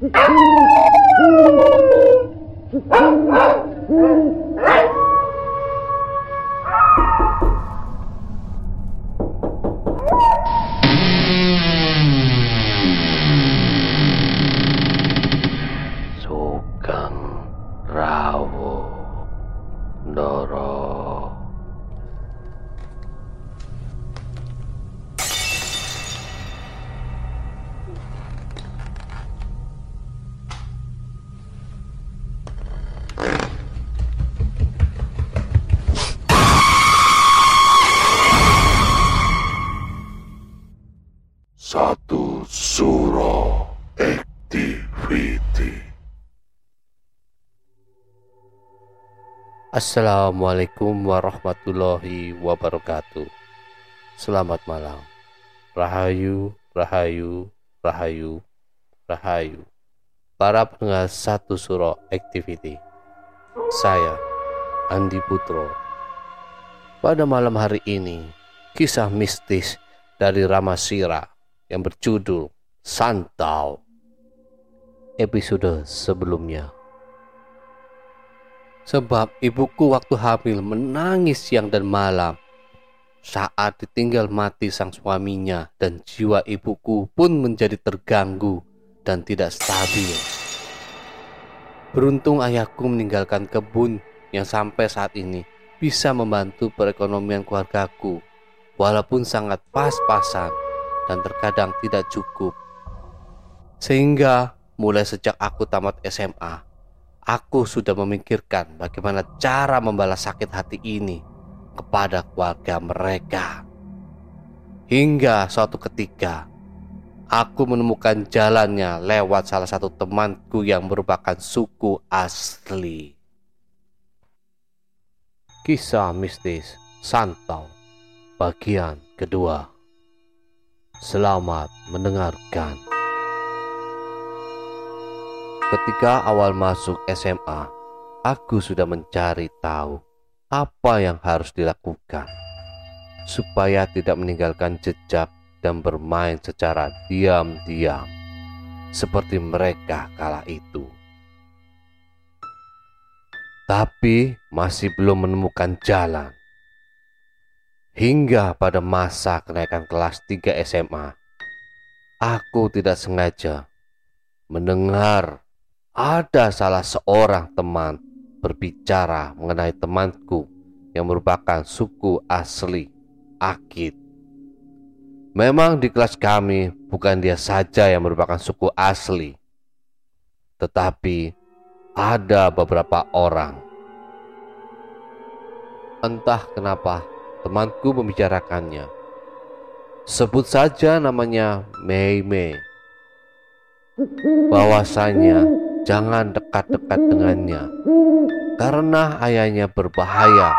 Oh, my God. Assalamualaikum warahmatullahi wabarakatuh. Selamat malam. Rahayu, Rahayu, Rahayu, Rahayu. Para pendengar Satu Suro Activity. Saya, Andi Putro. Pada malam hari ini Kisah mistis dari Ramasira yang berjudul Santau. Episode sebelumnya. Sebab ibuku waktu hamil menangis siang dan malam saat ditinggal mati sang suaminya dan jiwa ibuku pun menjadi terganggu dan tidak stabil. Beruntung ayahku meninggalkan kebun yang sampai saat ini bisa membantu perekonomian keluargaku walaupun sangat pas-pasan dan terkadang tidak cukup. Sehingga mulai sejak aku tamat SMA, aku sudah memikirkan bagaimana cara membalas sakit hati ini kepada keluarga mereka. Hingga suatu ketika, aku menemukan jalannya lewat salah satu temanku yang merupakan suku asli. Kisah mistis Santau bagian kedua. Selamat mendengarkan. Ketika awal masuk SMA, aku sudah mencari tahu apa yang harus dilakukan supaya tidak meninggalkan jejak dan bermain secara diam-diam seperti mereka kala itu. Tapi masih belum menemukan jalan. Hingga pada masa kenaikan kelas 3 SMA, aku tidak sengaja mendengar ada salah seorang teman berbicara mengenai temanku yang merupakan suku asli Akit. Memang di kelas kami bukan dia saja yang merupakan suku asli, tetapi ada beberapa orang. Entah kenapa temanku membicarakannya. Sebut saja namanya Mei Mei. Bahwasanya jangan dekat-dekat dengannya karena ayahnya berbahaya,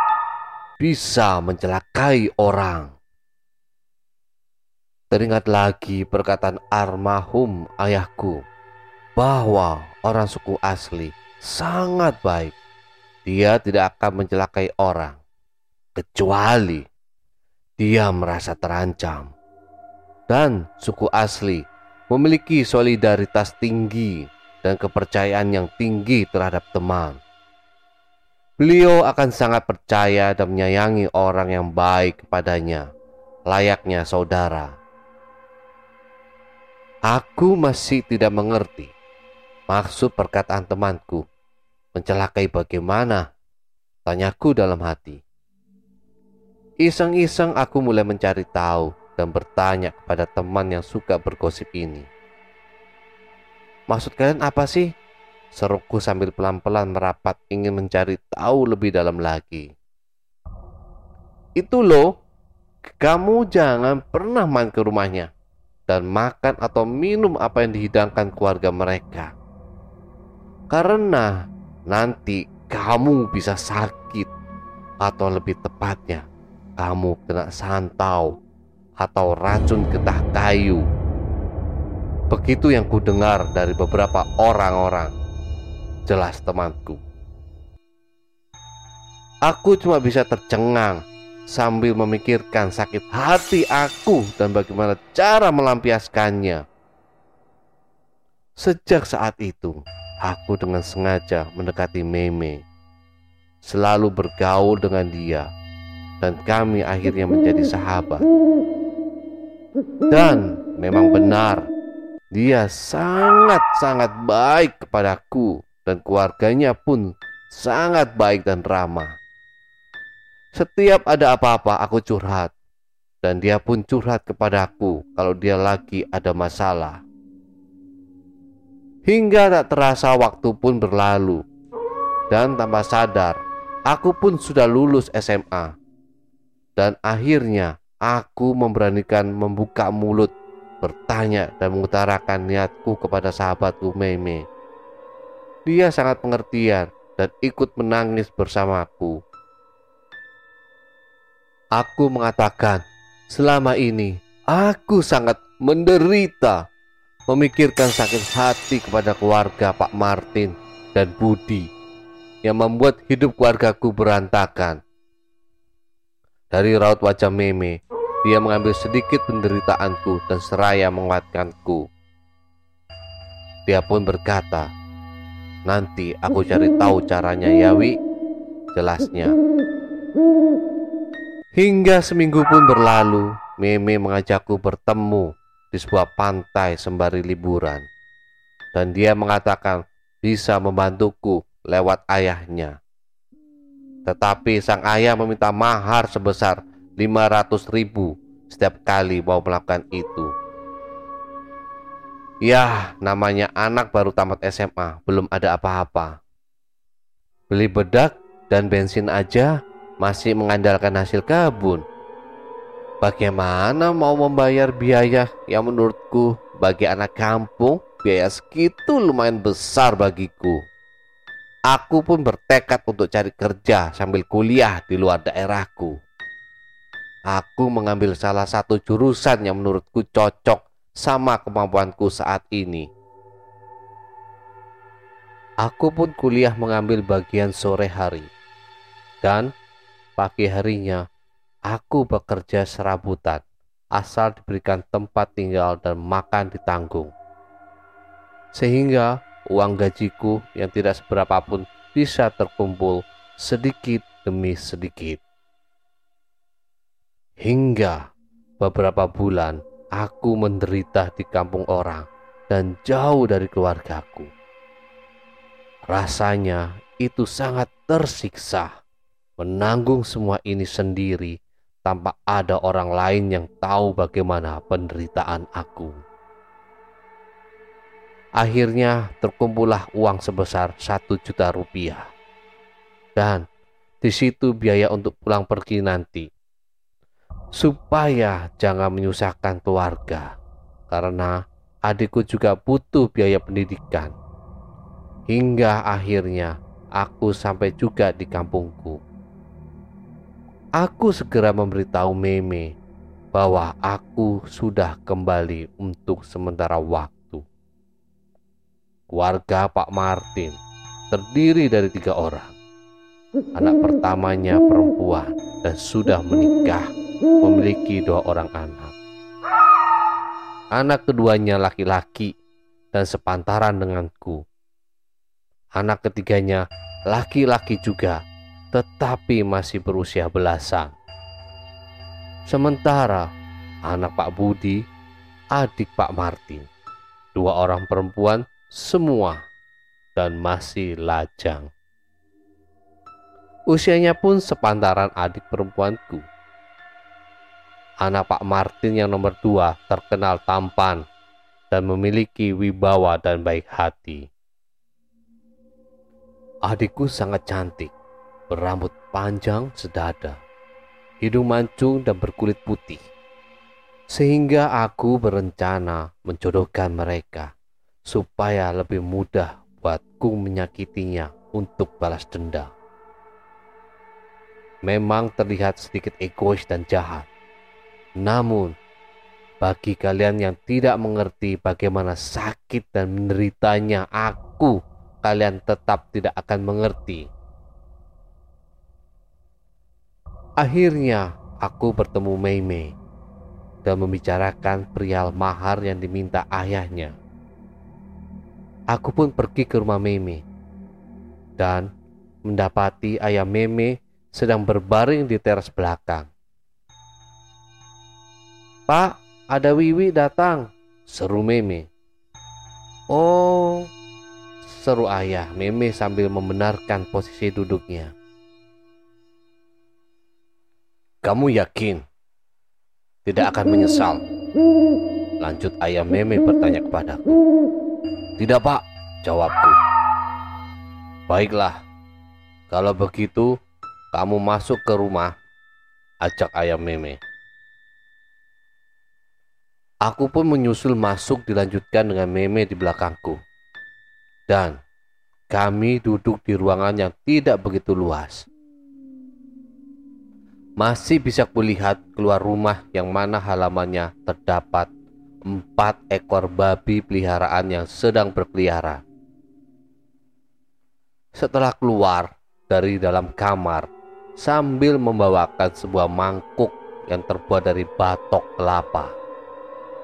bisa mencelakai orang. Teringat lagi perkataan almarhum ayahku bahwa orang suku asli sangat baik. Dia tidak akan mencelakai orang kecuali dia merasa terancam. Dan suku asli memiliki solidaritas tinggi dan kepercayaan yang tinggi terhadap teman. Beliau akan sangat percaya dan menyayangi orang yang baik kepadanya, layaknya saudara. Aku masih tidak mengerti maksud perkataan temanku. Mencelakai bagaimana? Tanyaku dalam hati. Iseng-iseng aku mulai mencari tahu dan bertanya kepada teman yang suka bergosip ini. Maksud kalian apa sih? Seruku sambil pelan-pelan merapat ingin mencari tahu lebih dalam lagi. Itu loh, kamu jangan pernah main ke rumahnya dan makan atau minum apa yang dihidangkan keluarga mereka. Karena nanti kamu bisa sakit atau lebih tepatnya kamu kena santau atau racun getah kayu Begitu yang ku dengar dari beberapa orang-orang. Jelas temanku. Aku cuma bisa tercengang sambil memikirkan sakit hati aku dan bagaimana cara melampiaskannya. Sejak saat itu, aku dengan sengaja mendekati Meme, selalu bergaul dengan dia, dan kami akhirnya menjadi sahabat. Dan memang benar, dia sangat-sangat baik kepadaku, dan keluarganya pun sangat baik dan ramah. Setiap ada apa-apa, aku curhat, dan dia pun curhat kepadaku kalau dia lagi ada masalah. Hingga tak terasa waktu pun berlalu, dan tanpa sadar, aku pun sudah lulus SMA. Dan akhirnya aku memberanikan membuka mulut, bertanya dan mengutarakan niatku kepada sahabatku Meme. Dia sangat pengertian dan ikut menangis bersamaku. Aku mengatakan, selama ini aku sangat menderita memikirkan sakit hati kepada keluarga Pak Martin dan Budi yang membuat hidup keluargaku berantakan. Dari raut wajah Meme, dia mengambil sedikit penderitaanku dan seraya menguatkanku. Dia pun berkata, Nanti aku cari tahu caranya Yawi Jelasnya Hingga seminggu pun berlalu, Meme mengajakku bertemu di sebuah pantai sembari liburan. Dan dia mengatakan bisa membantuku lewat ayahnya. Tetapi sang ayah meminta mahar sebesar 500 ribu setiap kali mau melakukan itu. Ya, namanya anak baru tamat SMA, belum ada apa-apa. Beli bedak dan bensin aja masih mengandalkan hasil kebun. Bagaimana mau membayar biaya yang menurutku bagi anak kampung biaya segitu lumayan besar bagiku. Aku pun bertekad untuk cari kerja sambil kuliah di luar daerahku. Aku mengambil salah satu jurusan yang menurutku cocok sama kemampuanku saat ini. Aku pun kuliah mengambil bagian sore hari. Dan pagi harinya aku bekerja serabutan asal diberikan tempat tinggal dan makan ditanggung. Sehingga uang gajiku yang tidak seberapa pun bisa terkumpul sedikit demi sedikit. Hingga beberapa bulan aku menderita di kampung orang dan jauh dari keluargaku. Rasanya itu sangat tersiksa menanggung semua ini sendiri tanpa ada orang lain yang tahu bagaimana penderitaan aku. Akhirnya terkumpullah uang sebesar satu juta rupiah. Dan di situ biaya untuk pulang pergi nanti. Supaya jangan menyusahkan keluarga. Karena adikku juga butuh biaya pendidikan. Hingga akhirnya aku sampai juga di kampungku. Aku segera memberitahu Meme bahwa aku sudah kembali untuk sementara waktu. Keluarga Pak Martin terdiri dari tiga orang. Anak pertamanya perempuan dan sudah menikah, memiliki dua orang anak. Anak keduanya laki-laki dan sepantaran denganku. Anak ketiganya laki-laki juga tetapi masih berusia belasan. Sementara anak Pak Budi, adik Pak Martin, dua orang perempuan semua dan masih lajang. Usianya pun sepantaran adik perempuanku. Anak Pak Martin yang nomor dua terkenal tampan dan memiliki wibawa dan baik hati. Adikku sangat cantik berambut panjang sedada, hidung mancung dan berkulit putih. Sehingga aku berencana menjodohkan mereka supaya lebih mudah buatku menyakitinya untuk balas dendam. Memang terlihat sedikit egois dan jahat. Namun, bagi kalian yang tidak mengerti bagaimana sakit dan menderitanya aku, kalian tetap tidak akan mengerti Akhirnya aku bertemu Mei Mei dan membicarakan perihal mahar yang diminta ayahnya. aku pun pergi ke rumah Meme dan mendapati ayah Meme sedang berbaring di teras belakang. Pak, ada Wiwi datang, seru Meme. Oh, seru ayah Meme sambil membenarkan posisi duduknya. Kamu yakin tidak akan menyesal? Lanjut ayah Meme bertanya kepadaku. Tidak pak, jawabku. Baiklah, kalau begitu kamu masuk ke rumah, ajak ayah Meme. Aku pun menyusul masuk dilanjutkan dengan Meme di belakangku. Dan kami duduk di ruangan yang tidak begitu luas. Masih bisa kulihat keluar rumah yang mana halamannya terdapat empat ekor babi peliharaan yang sedang berkeliaran. Setelah keluar dari dalam kamar sambil membawakan sebuah mangkuk yang terbuat dari batok kelapa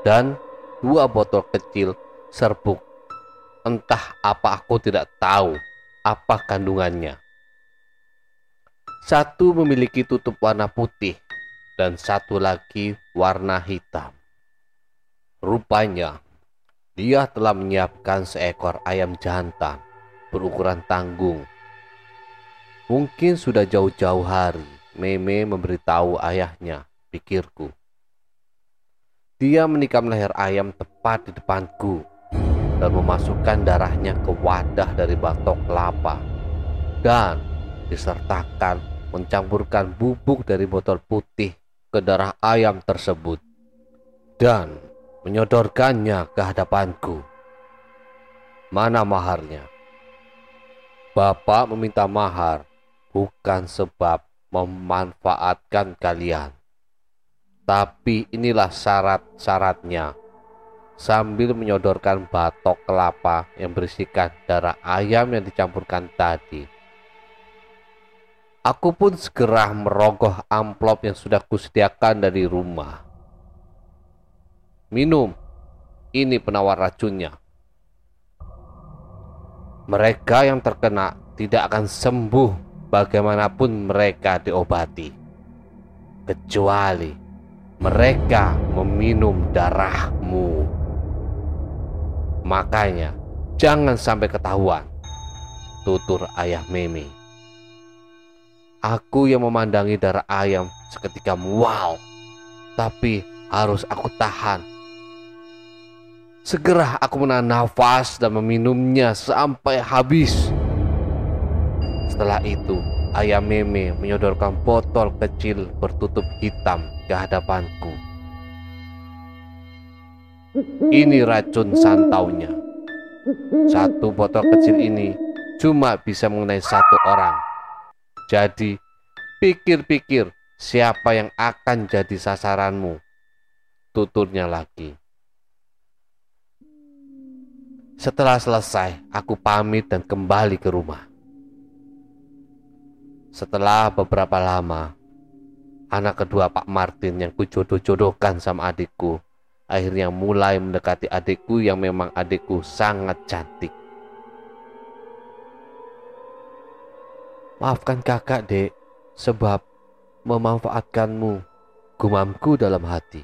dan dua botol kecil serbuk. Entah apa aku tidak tahu apa kandungannya. Satu memiliki tutup warna putih dan satu lagi warna hitam. Rupanya, dia telah menyiapkan seekor ayam jantan berukuran tanggung. Mungkin sudah jauh-jauh hari Meme memberitahu ayahnya, pikirku. Dia menikam leher ayam tepat di depanku dan memasukkan darahnya ke wadah dari batok kelapa dan disertakan mencampurkan bubuk dari botol putih ke darah ayam tersebut dan menyodorkannya ke hadapanku. Mana maharnya? Bapak meminta mahar bukan sebab memanfaatkan kalian. Tapi inilah syarat-syaratnya. Sambil menyodorkan batok kelapa yang berisikan darah ayam yang dicampurkan tadi Aku pun segera merogoh amplop yang sudah kusediakan dari rumah. Minum, ini penawar racunnya. Mereka yang terkena tidak akan sembuh bagaimanapun mereka diobati, kecuali mereka meminum darahmu. Makanya, jangan sampai ketahuan, tutur ayah Mimi. Aku yang memandangi darah ayam seketika mual, tapi harus aku tahan. Segera aku menahan nafas dan meminumnya sampai habis. Setelah itu, ayam meme menyodorkan botol kecil bertutup hitam ke hadapanku. Ini racun santaunya. Satu botol kecil ini cuma bisa mengenai satu orang jadi, pikir-pikir siapa yang akan jadi sasaranmu. Tuturnya lagi. Setelah selesai, aku pamit dan kembali ke rumah. Setelah beberapa lama, anak kedua Pak Martin yang kujodoh-jodohkan sama adikku akhirnya mulai mendekati adikku yang memang adikku sangat cantik. Maafkan kakak dek, sebab memanfaatkanmu, gumamku dalam hati.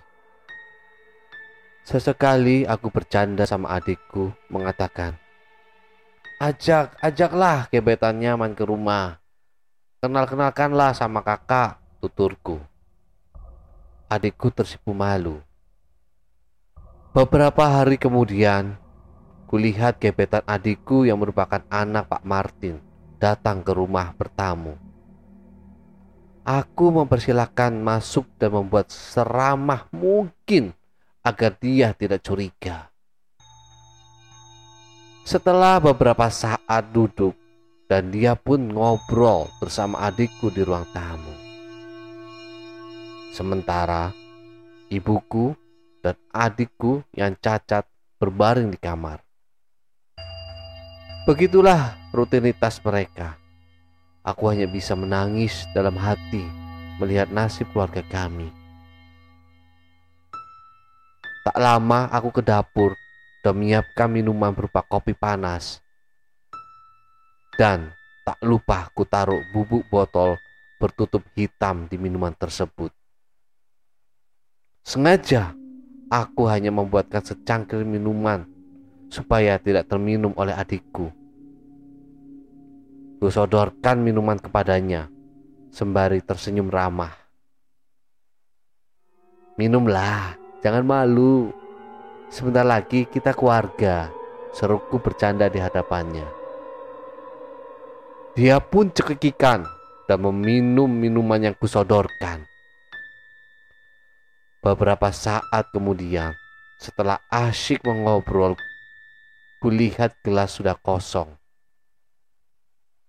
Sesekali aku bercanda sama adikku, mengatakan, Ajak, ajaklah gebetannya main ke rumah. Kenal-kenalkanlah sama kakak, tuturku. Adikku tersipu malu. Beberapa hari kemudian, kulihat gebetan adikku yang merupakan anak Pak Martin datang ke rumah bertamu. Aku mempersilahkan masuk dan membuat seramah mungkin agar dia tidak curiga. Setelah beberapa saat duduk dan dia pun ngobrol bersama adikku di ruang tamu. Sementara ibuku dan adikku yang cacat berbaring di kamar. Begitulah rutinitas mereka. Aku hanya bisa menangis dalam hati melihat nasib keluarga kami. Tak lama aku ke dapur dan menyiapkan minuman berupa kopi panas. Dan tak lupa ku taruh bubuk botol bertutup hitam di minuman tersebut. Sengaja aku hanya membuatkan secangkir minuman supaya tidak terminum oleh adikku. Ku sodorkan minuman kepadanya sembari tersenyum ramah. Minumlah, jangan malu. Sebentar lagi kita keluarga, seruku bercanda di hadapannya. Dia pun cekikikan dan meminum minuman yang kusodorkan. Beberapa saat kemudian, setelah asyik mengobrol, kulihat gelas sudah kosong.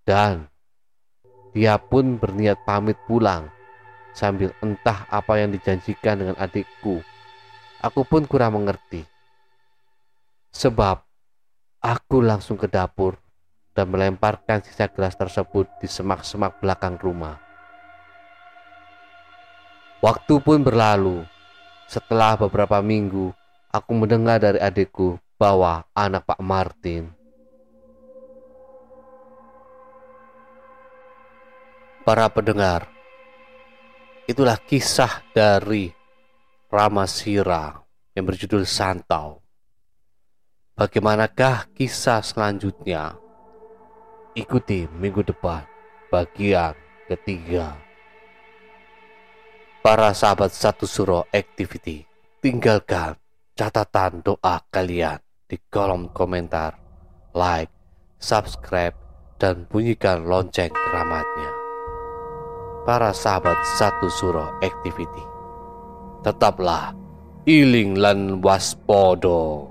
Dan dia pun berniat pamit pulang sambil entah apa yang dijanjikan dengan adikku. Aku pun kurang mengerti. Sebab aku langsung ke dapur dan melemparkan sisa gelas tersebut di semak-semak belakang rumah. Waktu pun berlalu. Setelah beberapa minggu, aku mendengar dari adikku bahwa anak Pak Martin para pendengar, itulah kisah dari Rama Sira yang berjudul Santau. Bagaimanakah kisah selanjutnya? Ikuti minggu depan bagian ketiga. Para sahabat satu suro activity, tinggalkan catatan doa kalian di kolom komentar, like, subscribe, dan bunyikan lonceng keramatnya. Para sahabat satu suro activity, tetaplah iling lan waspodo.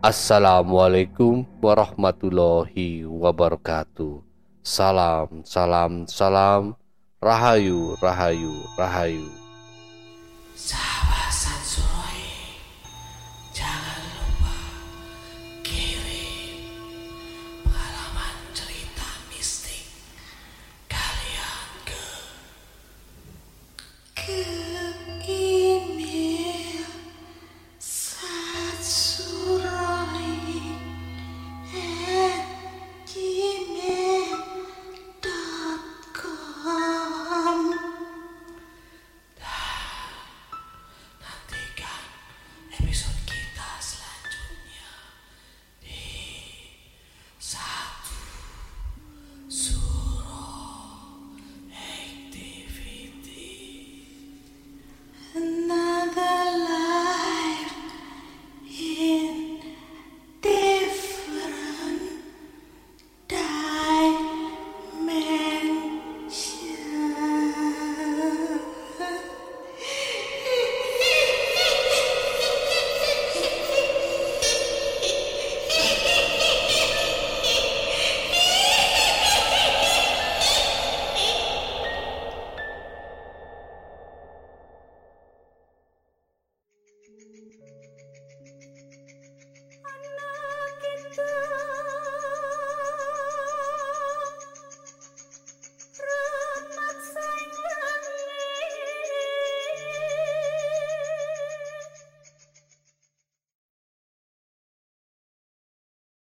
Assalamualaikum warahmatullahi wabarakatuh. Salam, salam, salam. Rahayu, rahayu, rahayu. Sahabat Sansuri, jangan lupa kirim pengalaman cerita mistik kalian ke... ke...